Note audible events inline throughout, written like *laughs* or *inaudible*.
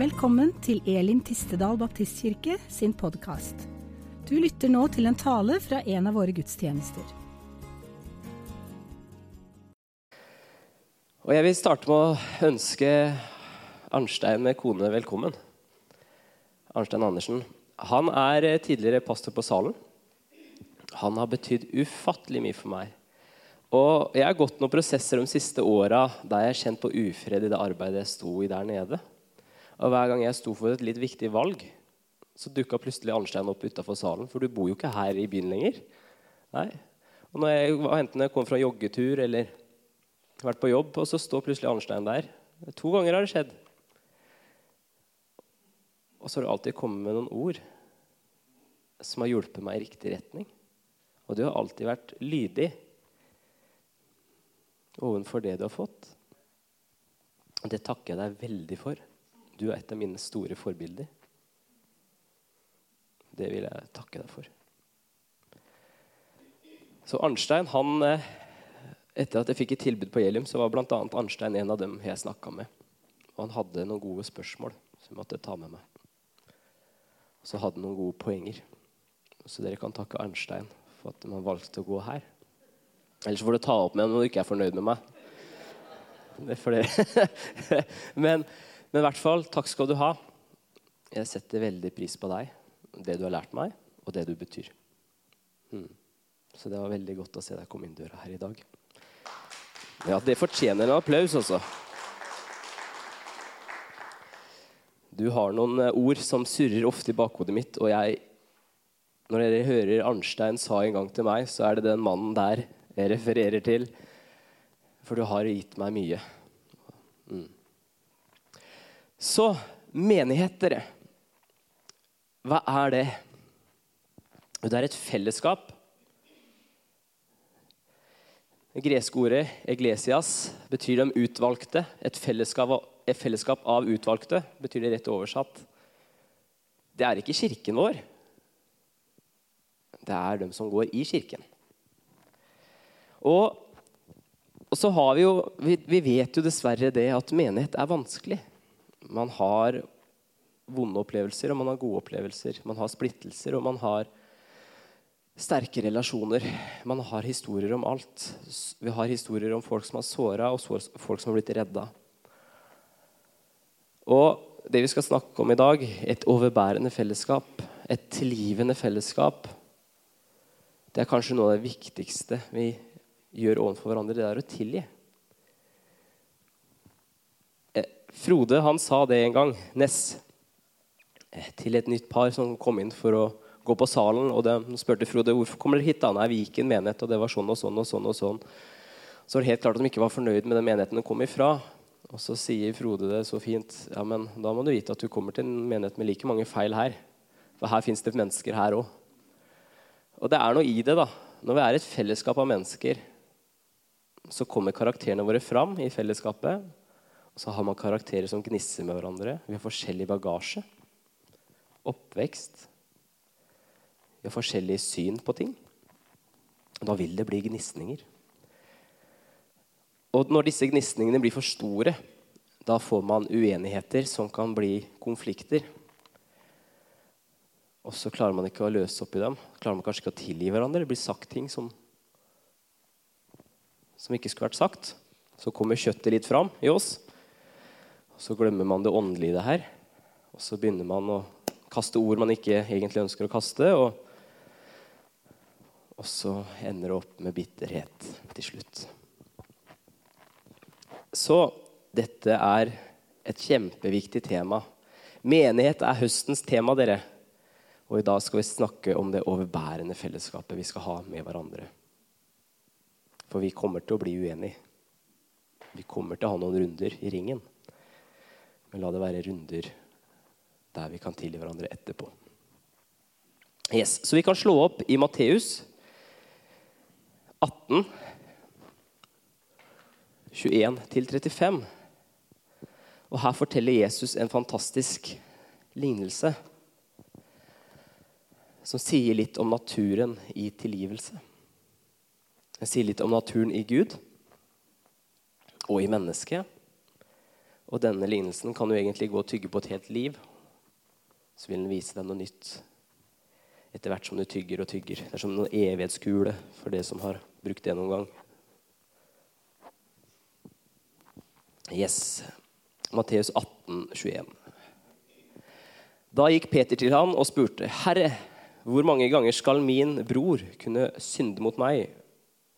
Velkommen til Elim Tistedal Baptistkirke sin podkast. Du lytter nå til en tale fra en av våre gudstjenester. Og jeg vil starte med å ønske Arnstein med kone velkommen. Arnstein Andersen. Han er tidligere pastor på Salen. Han har betydd ufattelig mye for meg. Og jeg har gått noen prosesser de siste åra der jeg har kjent på ufred i det arbeidet jeg sto i der nede. Og hver gang jeg sto for et litt viktig valg, så dukka plutselig Arnstein opp utafor salen. For du bor jo ikke her i byen lenger. Nei. Og når jeg, enten jeg kom fra joggetur eller vært på jobb, og så står plutselig Arnstein der. To ganger har det skjedd. Og så har du alltid kommet med noen ord som har hjulpet meg i riktig retning. Og du har alltid vært lydig ovenfor det du har fått. Og det takker jeg deg veldig for. Du er et av mine store forbilder. Det vil jeg takke deg for. Så Arnstein, han, eh, Etter at jeg fikk et tilbud på Helium, så var bl.a. Arnstein en av dem jeg snakka med. Og han hadde noen gode spørsmål som jeg måtte ta med meg. Og så hadde han noen gode poenger. Så dere kan takke Arnstein for at man valgte å gå her. Ellers får du ta opp med ham når du ikke er fornøyd med meg. Det er for det. *laughs* men, men i hvert fall, takk skal du ha. Jeg setter veldig pris på deg, det du har lært meg, og det du betyr. Mm. Så det var veldig godt å se deg komme inn døra her i dag. Ja, det fortjener en applaus, altså. Du har noen eh, ord som surrer ofte i bakhodet mitt, og jeg Når dere hører Arnstein sa en gang til meg, så er det den mannen der jeg refererer til. For du har gitt meg mye. Mm. Så menighet, dere. Hva er det? Det er et fellesskap. Det greske ordet 'eglesias' betyr de utvalgte. Et fellesskap, et fellesskap av utvalgte betyr det rett oversatt. Det er ikke kirken vår. Det er dem som går i kirken. Og, så har vi jo vi vet jo dessverre det at menighet er vanskelig. Man har vonde opplevelser, og man har gode opplevelser. Man har splittelser, og man har sterke relasjoner. Man har historier om alt. Vi har historier om folk som har såra, og folk som har blitt redda. Og det vi skal snakke om i dag, et overbærende fellesskap, et tilgivende fellesskap, det er kanskje noe av det viktigste vi gjør overfor hverandre. Det er å tilgi. Eh, Frode han sa det en gang, Ness, eh, til et nytt par som kom inn for å gå på salen. og De spurte Frode hvorfor kommer dere hit. da? Nei, Viken menighet, og det var sånn og sånn. og sånn og sånn. Så var det helt klart at de ikke var fornøyd med den menigheten de kom ifra. Og så sier Frode det så fint. Ja, men da må du vite at du kommer til en menighet med like mange feil her. For her fins det mennesker her òg. Og det er noe i det, da. Når vi er et fellesskap av mennesker, så kommer karakterene våre fram i fellesskapet. Og så har man karakterer som gnisser med hverandre. Vi har forskjellig bagasje. Oppvekst. Vi har forskjellig syn på ting. Da vil det bli gnisninger. Og når disse gnisningene blir for store, da får man uenigheter som kan bli konflikter. Og så klarer man ikke å løse opp i dem. Klarer man kanskje ikke å tilgi hverandre. Det blir sagt ting som, som ikke skulle vært sagt. Så kommer kjøttet litt fram i oss. Så glemmer man det åndelige i det her. Og så begynner man å kaste ord man ikke egentlig ønsker å kaste. og og så ender det opp med bitterhet til slutt. Så dette er et kjempeviktig tema. Menighet er høstens tema, dere. Og i dag skal vi snakke om det overbærende fellesskapet vi skal ha med hverandre. For vi kommer til å bli uenige. Vi kommer til å ha noen runder i ringen. Men la det være runder der vi kan tilgi hverandre etterpå. Yes, så vi kan slå opp i Matteus 18, 21-35. Og her forteller Jesus en fantastisk lignelse som sier litt om naturen i tilgivelse. Den sier litt om naturen i Gud og i mennesket. Og denne lignelsen kan du egentlig gå og tygge på et helt liv. Så vil den vise deg noe nytt etter hvert som du tygger og tygger. Det er som noen evighetskule for det som har brukt det noen gang. Yes. Matteus 18, 21. Da gikk Peter til han og spurte, 'Herre, hvor mange ganger skal min bror kunne synde mot meg,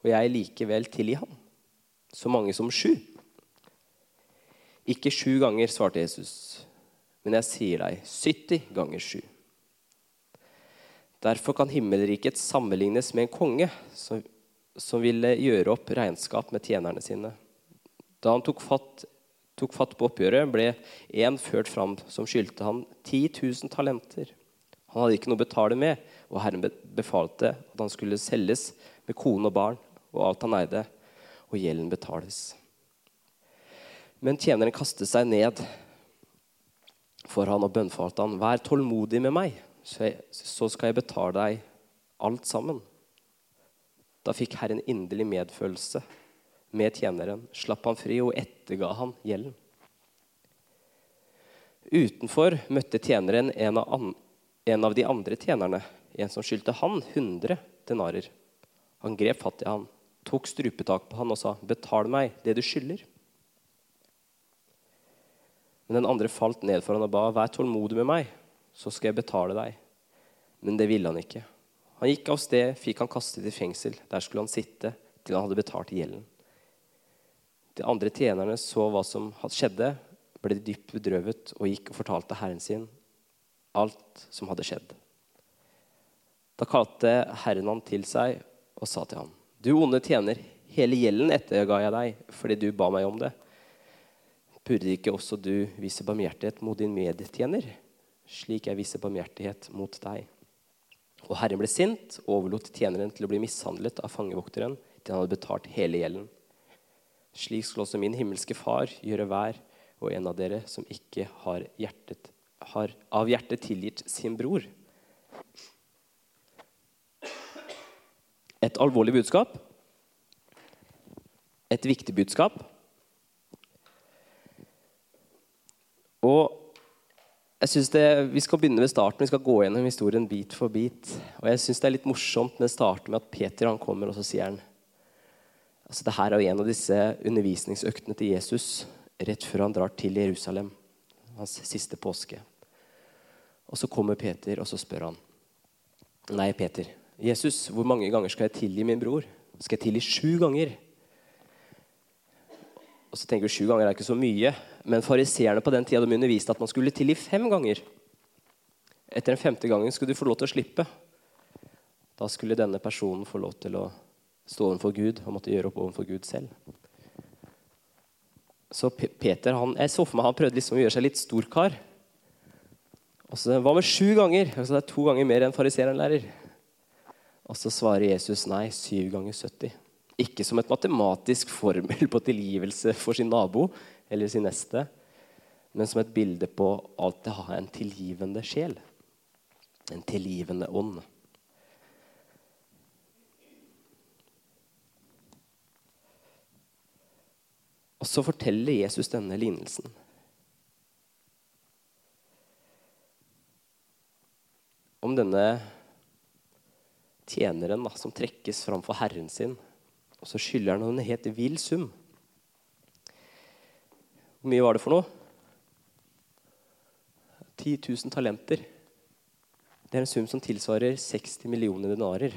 og jeg likevel tilgi ham?' Så mange som sju. Ikke sju ganger, svarte Jesus, men jeg sier deg 70 ganger sju. Derfor kan himmelriket sammenlignes med en konge som, som ville gjøre opp regnskap med tjenerne sine. Da han tok fatt tok fatt på oppgjøret, ble én ført fram som skyldte han 10 000 talenter. Han hadde ikke noe å betale med, og Herren befalte at han skulle selges med kone og barn og alt han eide, og gjelden betales. Men tjeneren kastet seg ned for han og bønnfalte han, 'Vær tålmodig med meg, så skal jeg betale deg alt sammen.' Da fikk Herren inderlig medfølelse med tjeneren, slapp han fri og etterga han gjelden. Utenfor møtte tjeneren en av, en av de andre tjenerne, en som skyldte han 100 denarer. Han grep fatt i han, tok strupetak på han og sa, 'Betal meg det du skylder.' Men den andre falt ned for han og ba, 'Vær tålmodig med meg, så skal jeg betale deg.' Men det ville han ikke. Han gikk av sted, fikk han kastet i fengsel. Der skulle han sitte til han hadde betalt gjelden. De andre tjenerne så hva som skjedde, ble dypt bedrøvet og gikk og fortalte herren sin alt som hadde skjedd. Da kalte herren han til seg og sa til ham, Du onde tjener, hele gjelden etterga jeg deg fordi du ba meg om det. Burde ikke også du vise barmhjertighet mot din medtjener, slik jeg viser barmhjertighet mot deg? Og Herren ble sint og overlot tjeneren til å bli mishandlet av fangevokteren til han hadde betalt hele gjelden. Slik skal også min himmelske Far gjøre hver og en av dere som ikke har, hjertet, har av hjertet tilgitt sin bror. Et alvorlig budskap. Et viktig budskap. Og jeg synes det, Vi skal begynne ved starten. Vi skal gå gjennom historien bit for bit. Og jeg synes det er litt morsomt når det starter med at Peter han kommer og så sier han, Altså, det her er jo en av disse undervisningsøktene til Jesus rett før han drar til Jerusalem. Hans siste påske. Og Så kommer Peter og så spør han. Nei, Peter. Jesus, hvor mange ganger skal jeg tilgi min bror? Skal jeg tilgi sju ganger? Og så tenker du Sju ganger er ikke så mye. Men fariseerne på den tida de underviste at man skulle tilgi fem ganger. Etter den femte gangen skulle du få lov til å slippe. Da skulle denne personen få lov til å stå overfor Gud og måtte gjøre opp overfor Gud selv. Så Peter han, jeg så for meg han prøvde liksom å gjøre seg litt storkar. Og så, Hva med sju ganger? Altså, det er to ganger mer enn fariseeren lærer. Og så svarer Jesus nei, syv ganger 70. Ikke som et matematisk formel på tilgivelse for sin nabo eller sin neste, men som et bilde på alt det har en tilgivende sjel. En tilgivende ånd. Og så forteller Jesus denne lignelsen. Om denne tjeneren da, som trekkes framfor herren sin, og så skylder han en helt vill sum. Hvor mye var det for noe? 10 000 talenter. Det er en sum som tilsvarer 60 millioner denarer.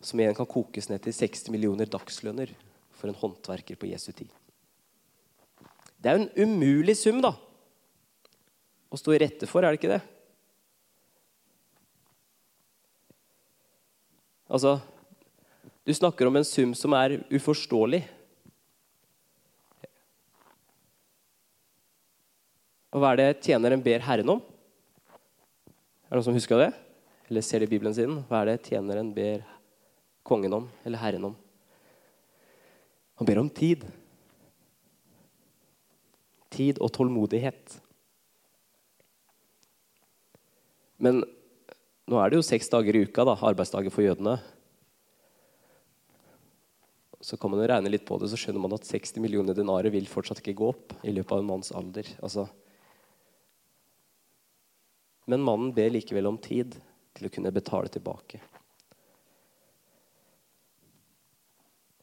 Som igjen kan kokes ned til 60 millioner dagslønner for en håndverker på Jesu tid. Det er jo en umulig sum da, å stå i rette for, er det ikke det? Altså, du snakker om en sum som er uforståelig. Og hva er det tjeneren ber Herren om? Er det noen som husker det? Eller ser det i Bibelen sin? Hva er det tjeneren ber kongen om, eller Herren om? Han ber om tid tid og tålmodighet. Men nå er det jo seks dager i uka, da, arbeidsdager for jødene. Så kan man jo regne litt på det, så skjønner man at 60 millioner denarer vil fortsatt ikke gå opp i løpet av en manns alder. Altså. Men mannen ber likevel om tid til å kunne betale tilbake.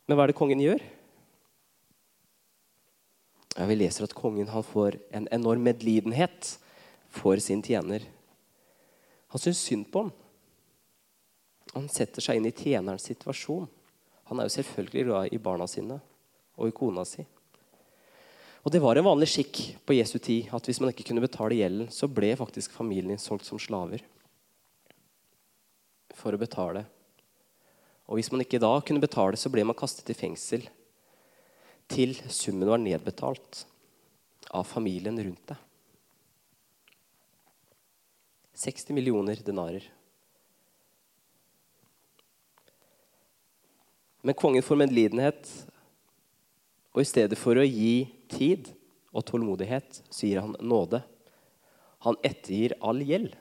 Men hva er det kongen gjør? Ja, vi leser at kongen får en enorm medlidenhet for sin tjener. Han syns synd på ham. Han setter seg inn i tjenerens situasjon. Han er jo selvfølgelig glad i barna sine og i kona si. Og Det var en vanlig skikk på Jesu tid at hvis man ikke kunne betale gjelden, så ble faktisk familien solgt som slaver for å betale. Og Hvis man ikke da kunne betale, så ble man kastet i fengsel til summen var nedbetalt av familien rundt deg. 60 millioner denarer. Men kongen får medlidenhet, og i stedet for å gi tid og tålmodighet, så gir han nåde. Han ettergir all gjeld.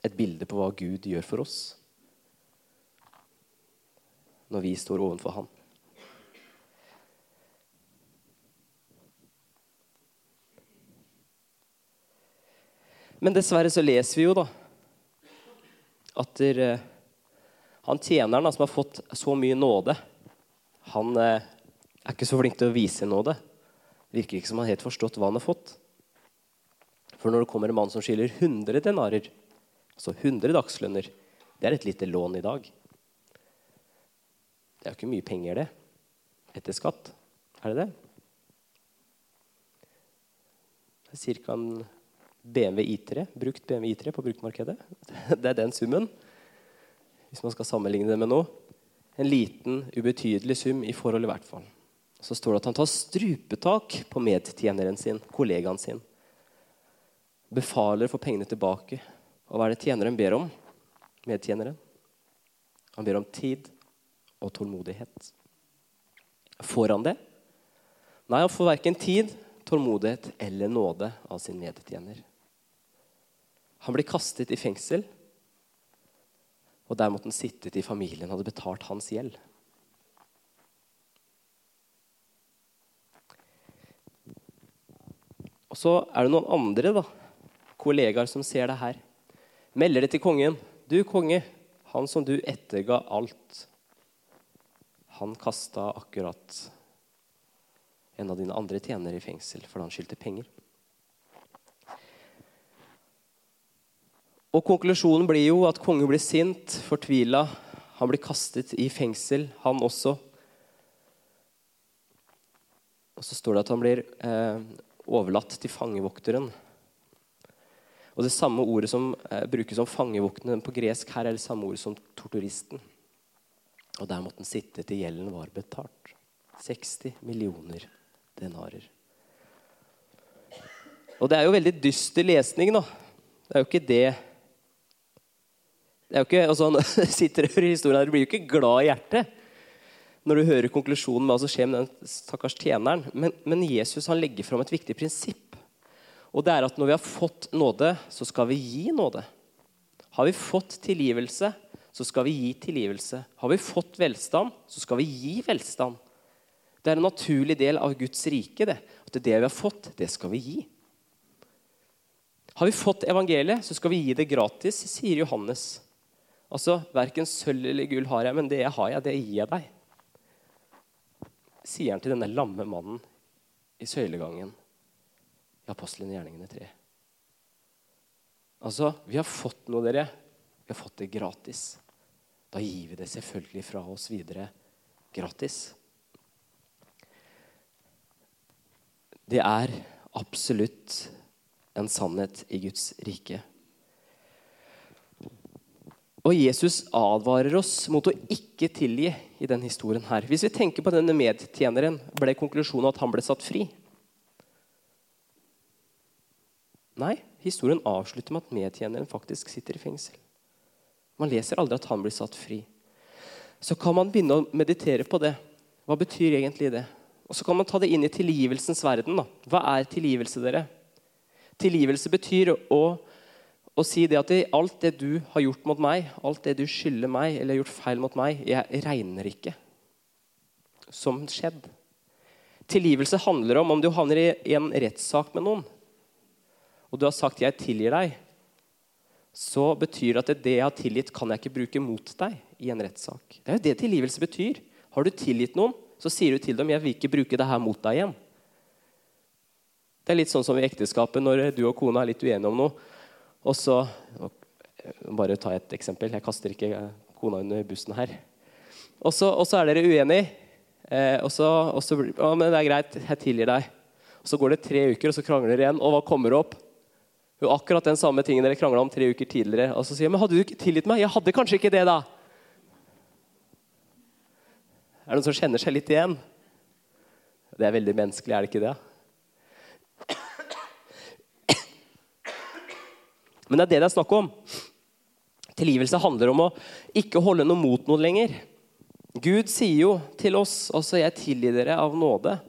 Et bilde på hva Gud gjør for oss når vi står overfor ham. Men dessverre så leser vi jo da at der, eh, han tjeneren som har fått så mye nåde, han eh, er ikke så flink til å vise nåde. Virker ikke som han helt forstått hva han har fått. For når det kommer en mann som skylder 100 denarer, altså 100 dagslønner, det er et lite lån i dag. Det er jo ikke mye penger, det, etter skatt. Er det det? Det er ca. en BMW I3, brukt BMW I3 på bruktmarkedet. *laughs* Det er den summen. Hvis man skal sammenligne det med noe. En liten, ubetydelig sum i forhold, i hvert fall. Så står det at han tar strupetak på medtjeneren sin, kollegaen sin. Befaler å få pengene tilbake. Og hva er det tjeneren ber om? Medtjeneren. Han ber om tid og tålmodighet. Får han det? Nei, han får verken tid, tålmodighet eller nåde av sin medtjener. Han blir kastet i fengsel, og der måtte han sitte til familien hadde betalt hans gjeld. Og så er det noen andre da, kollegaer som ser det her. Melder det til kongen. 'Du, konge, han som du etterga alt, han kasta akkurat en av dine andre tjenere i fengsel fordi han skyldte penger.' Og Konklusjonen blir jo at kongen blir sint, fortvila. Han blir kastet i fengsel, han også. Og så står det at han blir eh, overlatt til fangevokteren. Og Det samme ordet som eh, brukes om fangevokteren på gresk, her er det samme ordet som torturisten. Og der måtte han sitte til gjelden var betalt. 60 millioner denarer. Og det er jo veldig dyster lesning, da. Det er jo ikke det det er jo ikke, altså, du *laughs* sitter og historien her, blir jo ikke glad i hjertet når du hører konklusjonen med hva som skjer med den stakkars tjeneren. Men, men Jesus han legger fram et viktig prinsipp. Og det er at når vi har fått nåde, så skal vi gi nåde. Har vi fått tilgivelse, så skal vi gi tilgivelse. Har vi fått velstand, så skal vi gi velstand. Det er en naturlig del av Guds rike. det, At det vi har fått, det skal vi gi. Har vi fått evangeliet, så skal vi gi det gratis, sier Johannes. Altså, Verken sølv eller gull har jeg, men det jeg har jeg, det gir jeg deg. Sier han til denne lamme mannen i søylegangen i Apostlene gjerningene 3. Altså, vi har fått noe, dere. Vi har fått det gratis. Da gir vi det selvfølgelig fra oss videre gratis. Det er absolutt en sannhet i Guds rike. Og Jesus advarer oss mot å ikke tilgi i denne historien. her. Hvis vi tenker på denne medtjeneren, ble konklusjonen at han ble satt fri? Nei, historien avslutter med at medtjeneren faktisk sitter i fengsel. Man leser aldri at han blir satt fri. Så kan man begynne å meditere på det. Hva betyr egentlig det? Og så kan man ta det inn i tilgivelsens verden. Da. Hva er tilgivelse, dere? Tilgivelse betyr å og si det at alt det du har gjort mot meg, alt det du skylder meg eller har gjort feil mot meg, jeg regner ikke som skjedd. Tilgivelse handler om om du havner i en rettssak med noen, og du har sagt 'jeg tilgir deg', så betyr det at det jeg har tilgitt, kan jeg ikke bruke mot deg i en rettssak. Det er jo det tilgivelse betyr. Har du tilgitt noen, så sier du til dem 'jeg vil ikke bruke det her mot deg igjen'. Det er litt sånn som i ekteskapet når du og kona er litt uenige om noe. Og så Bare ta et eksempel. Jeg kaster ikke kona under bussen her. Og så, er dere uenige. Eh, og så, og så å, men det er greit, jeg tilgir deg. Og Så går det tre uker, og så krangler dere igjen. Og hva kommer opp? Jo, akkurat den samme tingen dere krangla om tre uker tidligere. Og så sier jeg, men hadde du ikke tilgitt meg? Jeg hadde kanskje ikke det, da. Er det noen som kjenner seg litt igjen? Det er veldig menneskelig, er det ikke det? Men det er det det er snakk om. Tilgivelse handler om å ikke holde noe mot noe lenger. Gud sier jo til oss altså 'jeg tilgir dere av nåde'.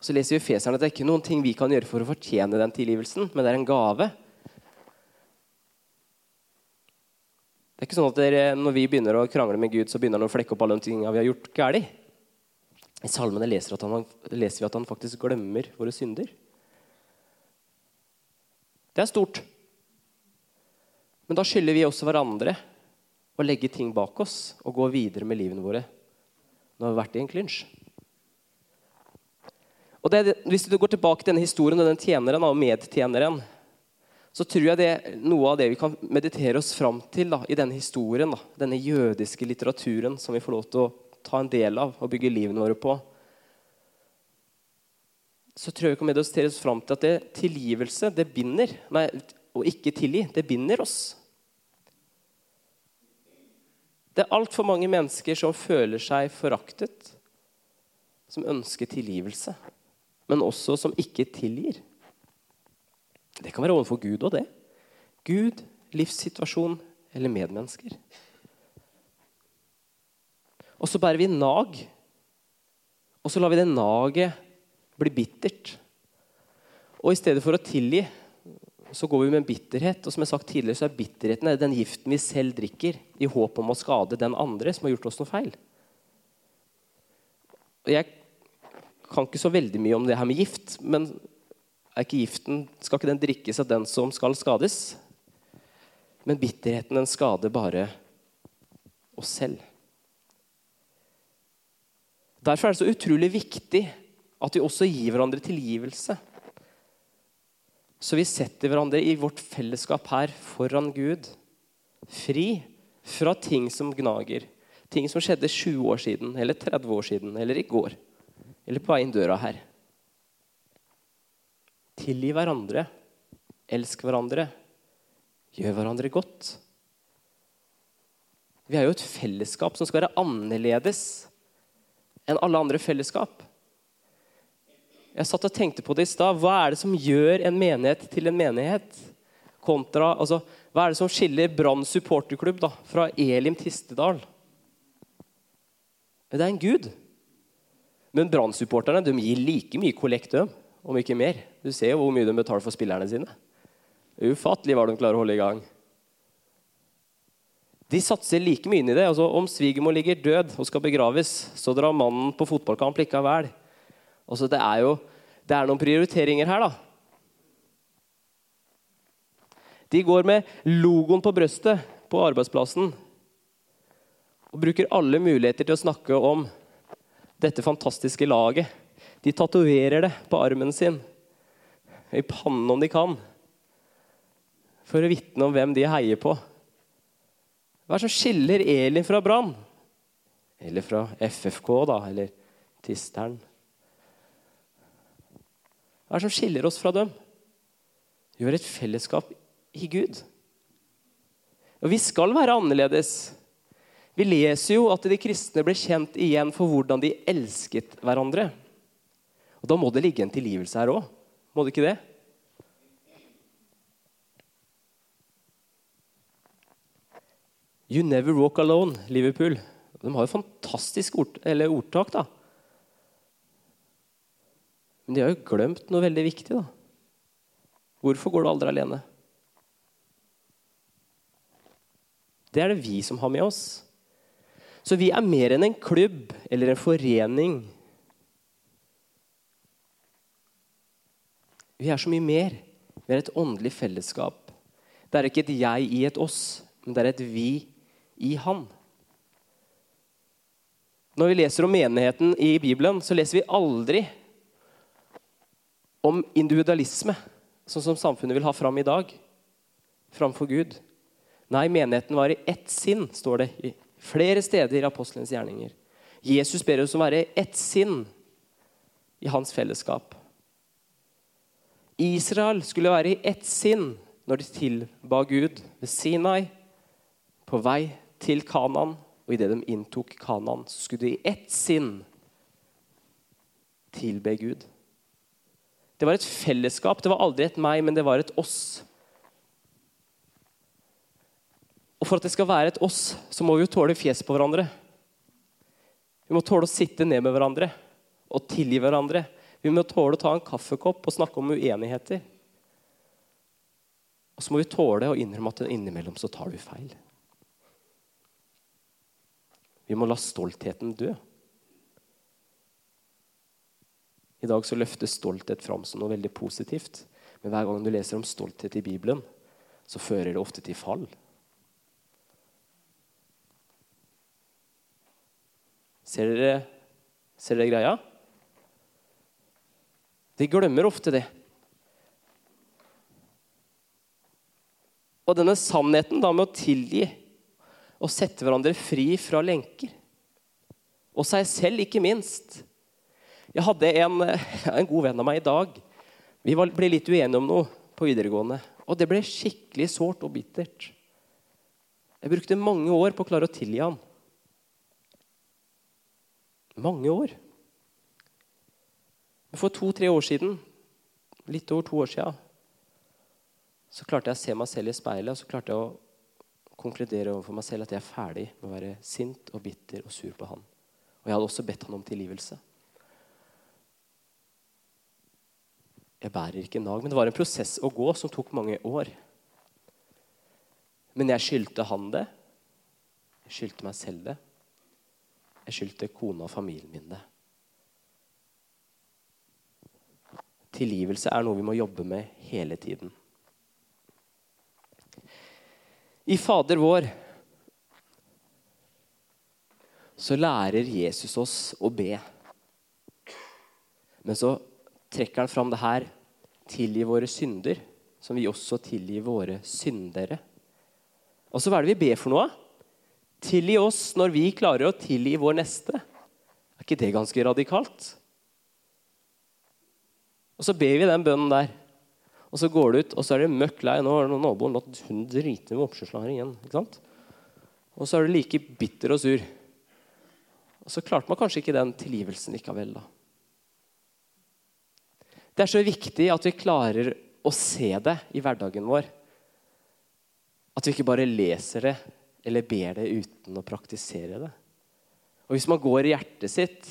Så leser vi i Feseren at det er ikke noen ting vi kan gjøre for å fortjene den tilgivelsen, men det er en gave. Det er ikke sånn at dere, Når vi begynner å krangle med Gud, så begynner han å flekke opp alle de tingene vi har gjort galt. I salmene leser, han, leser vi at han faktisk glemmer våre synder. Det er stort. Men da skylder vi også hverandre å legge ting bak oss og gå videre med livene våre Nå har vi vært i en klinsj. Og det, Hvis du går tilbake til denne historien og den tjeneren og medtjeneren, så tror jeg det er noe av det vi kan meditere oss fram til da, i denne historien. Da, denne jødiske litteraturen som vi får lov til å ta en del av og bygge livene våre på. Så tror jeg vi kan meditere oss fram til at det tilgivelse, det binder. Nei, å ikke tilgi, det binder oss. Det er altfor mange mennesker som føler seg foraktet, som ønsker tilgivelse, men også som ikke tilgir. Det kan være overfor Gud og det. Gud, livssituasjon eller medmennesker. Og så bærer vi nag, og så lar vi det naget bli bittert. Og i stedet for å tilgi så går vi med en bitterhet. Og som jeg har sagt tidligere, så er bitterheten er den giften vi selv drikker i håp om å skade den andre som har gjort oss noe feil. Og jeg kan ikke så veldig mye om det her med gift, men er ikke giften, skal ikke den drikkes av den som skal skades? Men bitterheten den skader bare oss selv. Derfor er det så utrolig viktig at vi også gir hverandre tilgivelse. Så vi setter hverandre i vårt fellesskap her foran Gud, fri fra ting som gnager. Ting som skjedde 20 år siden, eller 30 år siden, eller i går. Eller på vei inn døra her. Tilgi hverandre. Elsk hverandre. Gjør hverandre godt. Vi er jo et fellesskap som skal være annerledes enn alle andre fellesskap. Jeg satt og tenkte på det i stad. Hva er det som gjør en menighet til en menighet? Kontra, altså, hva er det som skiller Brann supporterklubb da, fra Elim Tistedal? Det er en gud. Men Brann-supporterne gir like mye kollekt, om ikke mer. Du ser jo hvor mye de betaler for spillerne sine. Ufattelig hva de klarer å holde i gang. De satser like mye inn i det. Altså, om svigermor ligger død og skal begraves, så drar mannen på fotballkamp likevel. Altså, det er jo det er noen prioriteringer her, da. De går med logoen på brøstet på arbeidsplassen og bruker alle muligheter til å snakke om dette fantastiske laget. De tatoverer det på armen sin, i pannen om de kan, for å vitne om hvem de heier på. Hva er det som skiller Elin fra Brann? Eller fra FFK, da, eller Tisteren? Hva er det som skiller oss fra dem? Vi har et fellesskap i Gud. Og vi skal være annerledes. Vi leser jo at de kristne ble kjent igjen for hvordan de elsket hverandre. Og Da må det ligge en tilgivelse her òg. Må det ikke det? You never walk alone, Liverpool. De har jo fantastisk ord, ordtak. da. Men de har jo glemt noe veldig viktig. da. Hvorfor går du aldri alene? Det er det vi som har med oss. Så vi er mer enn en klubb eller en forening. Vi er så mye mer. Vi er et åndelig fellesskap. Det er ikke et jeg i et oss, men det er et vi i han. Når vi leser om menigheten i Bibelen, så leser vi aldri om individualisme, sånn som samfunnet vil ha fram i dag, framfor Gud. Nei, menigheten var i ett sinn, står det i flere steder i apostelens gjerninger. Jesus ber oss om å være ett sinn i hans fellesskap. Israel skulle være i ett sinn når de tilba Gud ved Sinai, på vei til Kanan og idet de inntok Kanan, skulle de i ett sinn tilbe Gud. Det var et fellesskap. Det var aldri et meg, men det var et oss. Og For at det skal være et oss, så må vi jo tåle fjes på hverandre. Vi må tåle å sitte ned med hverandre og tilgi hverandre. Vi må tåle å ta en kaffekopp og snakke om uenigheter. Og så må vi tåle å innrømme at innimellom så tar du feil. Vi må la stoltheten dø. I dag så løftes stolthet fram som noe veldig positivt. Men hver gang du leser om stolthet i Bibelen, så fører det ofte til fall. Ser dere, ser dere greia? De glemmer ofte det. Og denne sannheten da med å tilgi og sette hverandre fri fra lenker. Og seg selv, ikke minst. Jeg hadde en, en god venn av meg i dag. Vi ble litt uenige om noe på videregående. Og det ble skikkelig sårt og bittert. Jeg brukte mange år på å klare å tilgi han. Mange år. For to-tre år siden, litt over to år siden, så klarte jeg å se meg selv i speilet og så klarte jeg å konkludere overfor meg selv at jeg er ferdig med å være sint og bitter og sur på han. Og jeg hadde også bedt han om tilgivelse. Jeg bærer ikke nag, men det var en prosess å gå som tok mange år. Men jeg skyldte han det. Jeg skyldte meg selv det. Jeg skyldte kona og familien min det. Tilgivelse er noe vi må jobbe med hele tiden. I Fader vår så lærer Jesus oss å be. Men så trekker han fram det her tilgi våre synder, som vi også tilgir våre syndere. Og så hva er det vi ber for noe? Tilgi oss når vi klarer å tilgi vår neste. Er ikke det ganske radikalt? Og så ber vi den bønnen der. Og så går det ut, og så er det møkk lei. Nå har naboen latt hunden drite med her igjen. ikke sant? Og så er du like bitter og sur. Og så klarte man kanskje ikke den tilgivelsen likevel. da. Det er så viktig at vi klarer å se det i hverdagen vår. At vi ikke bare leser det eller ber det uten å praktisere det. Og Hvis man går i hjertet sitt,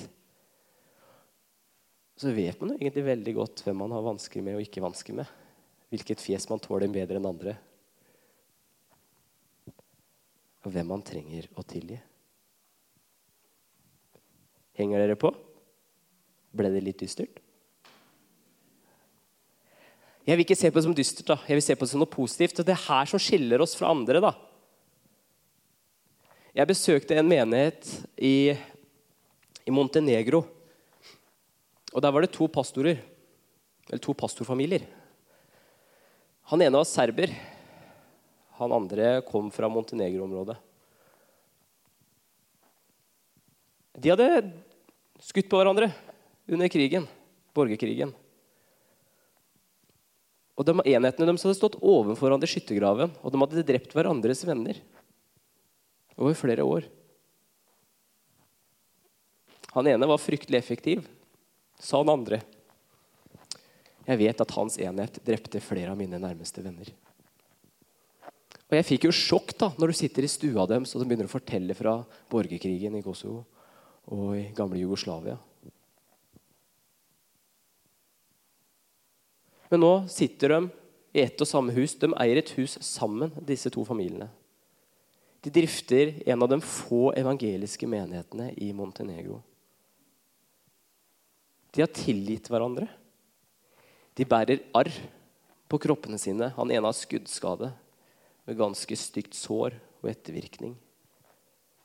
så vet man jo egentlig veldig godt hvem man har vansker med og ikke vansker med hvilket fjes man tåler bedre enn andre. Og hvem man trenger å tilgi. Henger dere på? Ble det litt dystert? Jeg vil ikke se på det som dystert, da. jeg vil se på det som noe positivt. Og det er her som skiller oss fra andre. da. Jeg besøkte en menighet i, i Montenegro. Og Der var det to pastorer, eller to pastorfamilier. Han ene var serber. Han andre kom fra Montenegro-området. De hadde skutt på hverandre under krigen, borgerkrigen. Og de, Enhetene deres hadde stått overfor hverandre i skyttergraven, og de hadde drept hverandres venner over flere år. Han ene var fryktelig effektiv, sa han andre. Jeg vet at hans enhet drepte flere av mine nærmeste venner. Og Jeg fikk jo sjokk da, når du sitter i stua deres og de begynner å fortelle fra borgerkrigen i Kosovo og i gamle Jugoslavia. Men nå sitter de i ett og samme hus. De eier et hus sammen, disse to familiene. De drifter en av de få evangeliske menighetene i Montenegro. De har tilgitt hverandre. De bærer arr på kroppene sine. Han ene har skuddskade med ganske stygt sår og ettervirkning.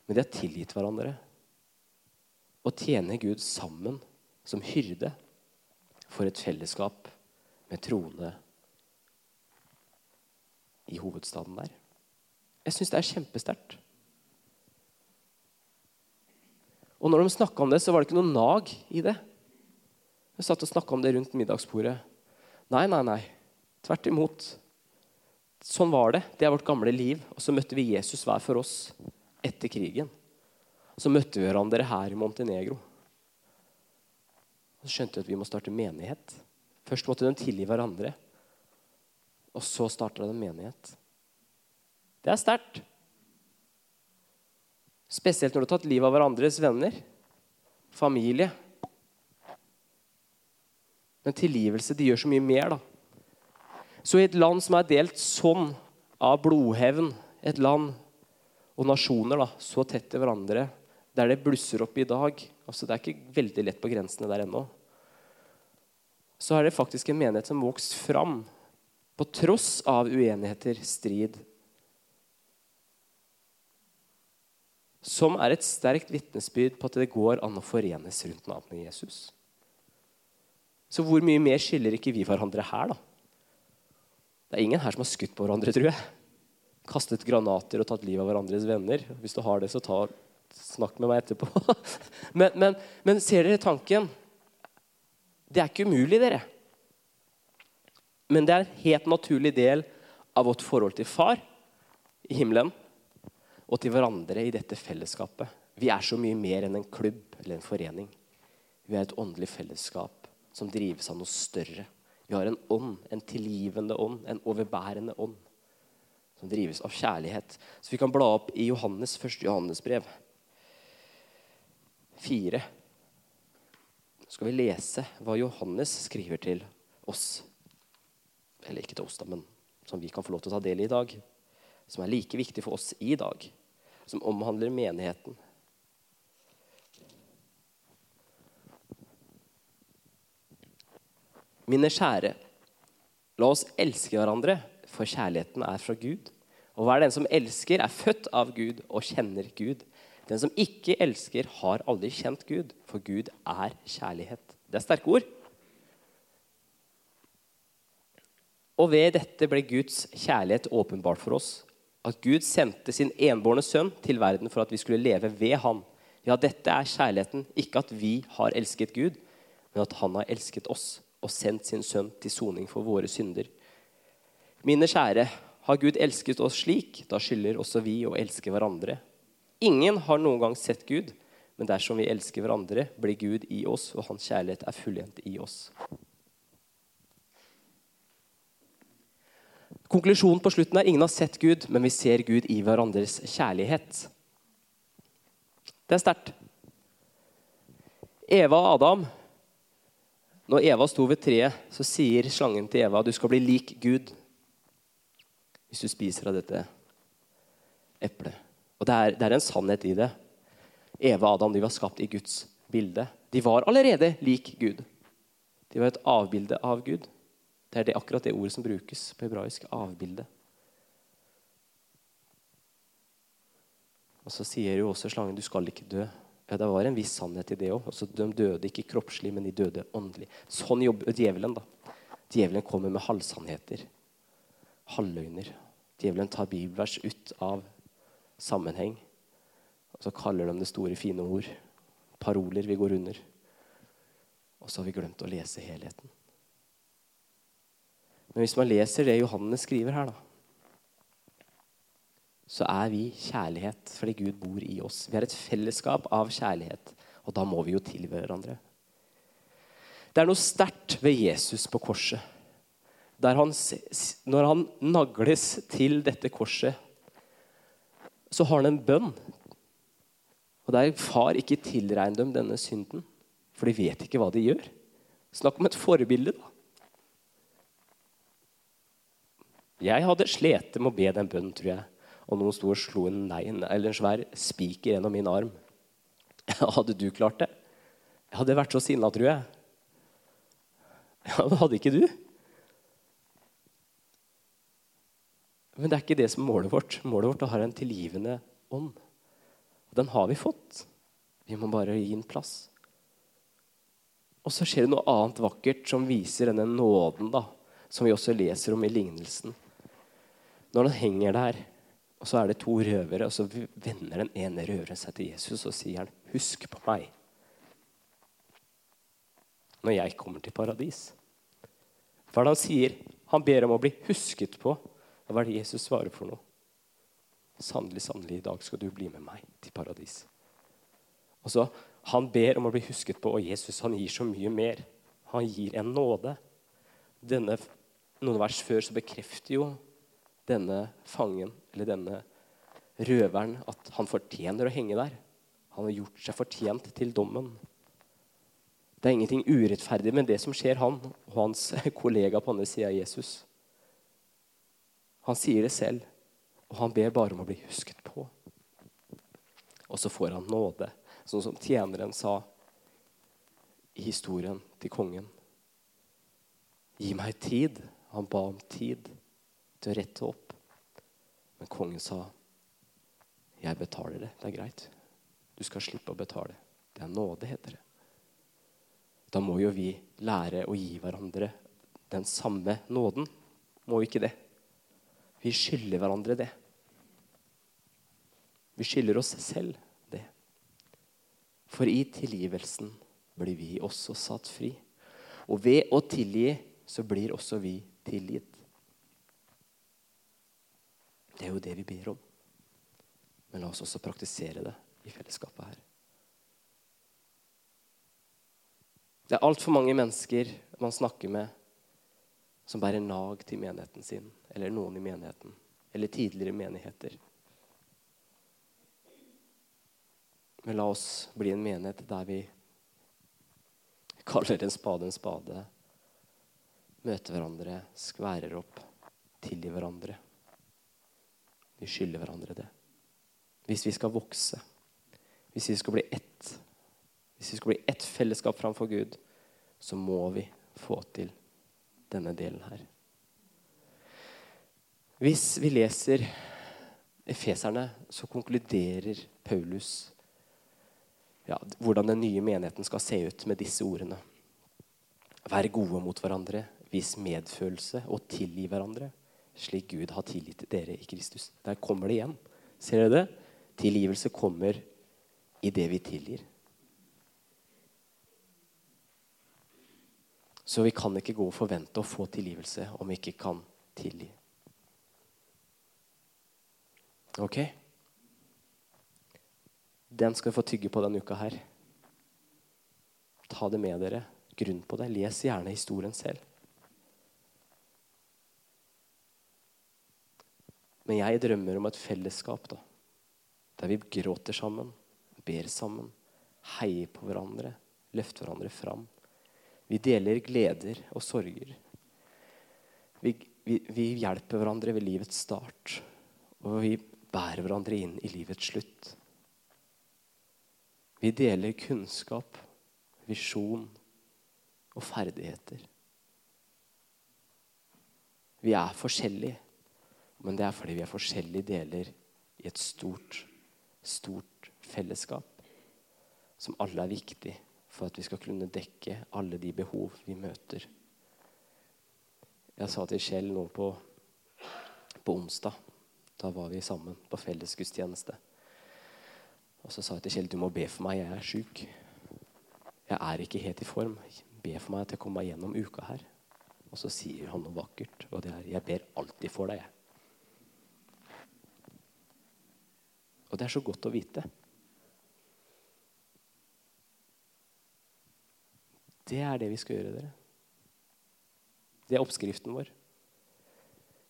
Men de har tilgitt hverandre og tjener Gud sammen som hyrde for et fellesskap med troende i hovedstaden der. Jeg syns det er kjempesterkt. Og når de snakka om det, så var det ikke noe nag i det. Jeg satt og snakka om det rundt middagsbordet. Nei, nei, nei. Tvert imot. Sånn var det. Det er vårt gamle liv. Og så møtte vi Jesus hver for oss etter krigen. Så møtte vi hverandre her i Montenegro. Og så skjønte vi at vi må starte menighet. Først måtte de tilgi hverandre. Og så starta de en menighet. Det er sterkt. Spesielt når du har tatt livet av hverandres venner, familie. Men tilgivelse de gjør så mye mer. da. Så i et land som er delt sånn av blodhevn, et land og nasjoner da, så tett til hverandre, der det blusser opp i dag altså Det er ikke veldig lett på grensene der ennå. Så er det faktisk en menighet som vokst fram på tross av uenigheter, strid. Som er et sterkt vitnesbyrd på at det går an å forenes rundt navnet Jesus. Så hvor mye mer skiller ikke vi hverandre her, da? Det er ingen her som har skutt på hverandre, tror jeg. Kastet granater og tatt livet av hverandres venner. Hvis du har det, så ta, snakk med meg etterpå. *laughs* men, men, men ser dere tanken? Det er ikke umulig, dere. Men det er en helt naturlig del av vårt forhold til far i himmelen og til hverandre i dette fellesskapet. Vi er så mye mer enn en klubb eller en forening. Vi er et åndelig fellesskap som drives av noe større. Vi har en ånd, en tilgivende ånd, en overbærende ånd, som drives av kjærlighet. Så vi kan bla opp i Johannes, 1. Johannes brev 4. Skal vi lese hva Johannes skriver til oss. Eller ikke til oss, da, men som vi kan få lov til å ta del i i dag. Som er like viktig for oss i dag. Som omhandler menigheten. Mine kjære, la oss elske hverandre, for kjærligheten er fra Gud. Og hver den som elsker, er født av Gud og kjenner Gud. Den som ikke elsker, har aldri kjent Gud, for Gud er kjærlighet. Det er sterke ord. Og ved dette ble Guds kjærlighet åpenbart for oss. At Gud sendte sin enbårne sønn til verden for at vi skulle leve ved ham. Ja, dette er kjærligheten, ikke at vi har elsket Gud, men at han har elsket oss og sendt sin sønn til soning for våre synder. Mine kjære, har Gud elsket oss slik, da skylder også vi å elske hverandre. Ingen har noen gang sett Gud, men dersom vi elsker hverandre, blir Gud i oss, og hans kjærlighet er fullendt i oss. Konklusjonen på slutten er ingen har sett Gud, men vi ser Gud i hverandres kjærlighet. Det er sterkt. Eva og Adam når Eva sto ved treet, så sier slangen til Eva du skal bli lik Gud hvis du spiser av dette eplet. Og det er, det er en sannhet i det. Eva og Adam de var skapt i Guds bilde. De var allerede lik Gud. De var et avbilde av Gud. Det er det, akkurat det ordet som brukes på hebraisk. Avbilde. Og så sier jo også slangen du skal ikke dø. Ja, Det var en viss sannhet i det òg. Altså, de døde ikke kroppslig, men de døde åndelig. Sånn jobber djevelen. da. Djevelen kommer med halvsannheter. Halvløgner. Djevelen tar bibelvers ut av sammenheng. Og så kaller de det store, fine ord. Paroler vi går under. Og så har vi glemt å lese helheten. Men hvis man leser det Johannes skriver her, da, så er vi kjærlighet fordi Gud bor i oss. Vi er et fellesskap av kjærlighet, og da må vi jo til hverandre. Det er noe sterkt ved Jesus på korset. Han, når han nagles til dette korset, så har han en bønn. Og der far ikke tilregner dem denne synden, for de vet ikke hva de gjør. Snakk om et forbilde, da. Jeg hadde slitt med å be den bønnen, tror jeg. og noen sto og slo en, nein, eller en svær spiker gjennom min arm. *laughs* Hadde du klart det? Jeg hadde vært så sinna, tror jeg. Ja, det hadde ikke du. Men det er ikke det som er målet vårt. Målet vårt er å ha en tilgivende ånd. Og Den har vi fått. Vi må bare gi den plass. Og så skjer det noe annet vakkert som viser denne nåden, da, som vi også leser om i lignelsen. Når den henger der, og så er det to røvere, og så vender den ene røveren seg til Jesus og sier han, 'Husk på meg når jeg kommer til paradis'. Hva er det han sier? Han ber om å bli husket på. Hva er det Jesus svarer for noe? Sannelig, sannelig, i dag skal du bli med meg til paradis. Og så, Han ber om å bli husket på, og Jesus han gir så mye mer. Han gir en nåde. Denne, noen vers før så bekrefter jo denne fangen, eller denne røveren, at han fortjener å henge der. Han har gjort seg fortjent til dommen. Det er ingenting urettferdig med det som skjer han og hans *laughs* kollega på andre sida av Jesus. Han sier det selv, og han ber bare om å bli husket på. Og så får han nåde, sånn som tjeneren sa i historien til kongen. Gi meg tid. Han ba om tid til å rette opp. Men kongen sa, 'Jeg betaler det. Det er greit. Du skal slippe å betale.' Det er nåde, heter det. Da må jo vi lære å gi hverandre den samme nåden. Må vi ikke det? Vi skylder hverandre det. Vi skylder oss selv det. For i tilgivelsen blir vi også satt fri. Og ved å tilgi så blir også vi tilgitt. Det er jo det vi ber om. Men la oss også praktisere det i fellesskapet her. Det er altfor mange mennesker man snakker med, som bærer nag til menigheten sin, eller noen i menigheten, eller tidligere menigheter. Men la oss bli en menighet der vi kaller en spade en spade, møter hverandre, skværer opp, tilgir hverandre. Vi skylder hverandre det. Hvis vi skal vokse, hvis vi skal bli ett, hvis vi skal bli ett fellesskap framfor Gud, så må vi få til denne delen her. Hvis vi leser Efeserne, så konkluderer Paulus ja, hvordan den nye menigheten skal se ut med disse ordene. Vær gode mot hverandre, vis medfølelse og tilgi hverandre slik Gud har tilgitt dere i Kristus. Der kommer det igjen. Ser dere det? Tilgivelse kommer i det vi tilgir. Så vi kan ikke gå og forvente å få tilgivelse om vi ikke kan tilgi. Ok? Den skal få tygge på denne uka her. Ta det med dere. Grunn på det. Les gjerne historien selv. Men jeg drømmer om et fellesskap da, der vi gråter sammen, ber sammen, heier på hverandre, løfter hverandre fram. Vi deler gleder og sorger. Vi, vi, vi hjelper hverandre ved livets start, og vi bærer hverandre inn i livets slutt. Vi deler kunnskap, visjon og ferdigheter. Vi er forskjellige. Men det er fordi vi er forskjellige deler i et stort, stort fellesskap. Som alle er viktig for at vi skal kunne dekke alle de behov vi møter. Jeg sa til Kjell nå på, på onsdag. Da var vi sammen på fellesgudstjeneste. Og så sa jeg til Kjell du må be for meg, jeg er sjuk. Jeg er ikke helt i form. Be for meg at jeg kommer meg gjennom uka her. Og så sier han noe vakkert, og det er 'Jeg ber alltid for deg', jeg. Og det er så godt å vite. Det er det vi skal gjøre, dere. Det er oppskriften vår.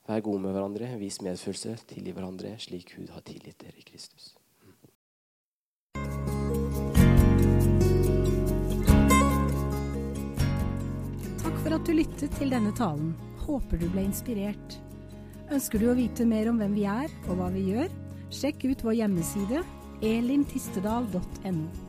Vær gode med hverandre, vis medfølelse, tilgi hverandre slik Gud har tilgitt dere i Kristus. Takk for at du lyttet til denne talen. Håper du ble inspirert. Ønsker du å vite mer om hvem vi er og hva vi gjør? Sjekk ut vår hjemmeside elintistedal.no.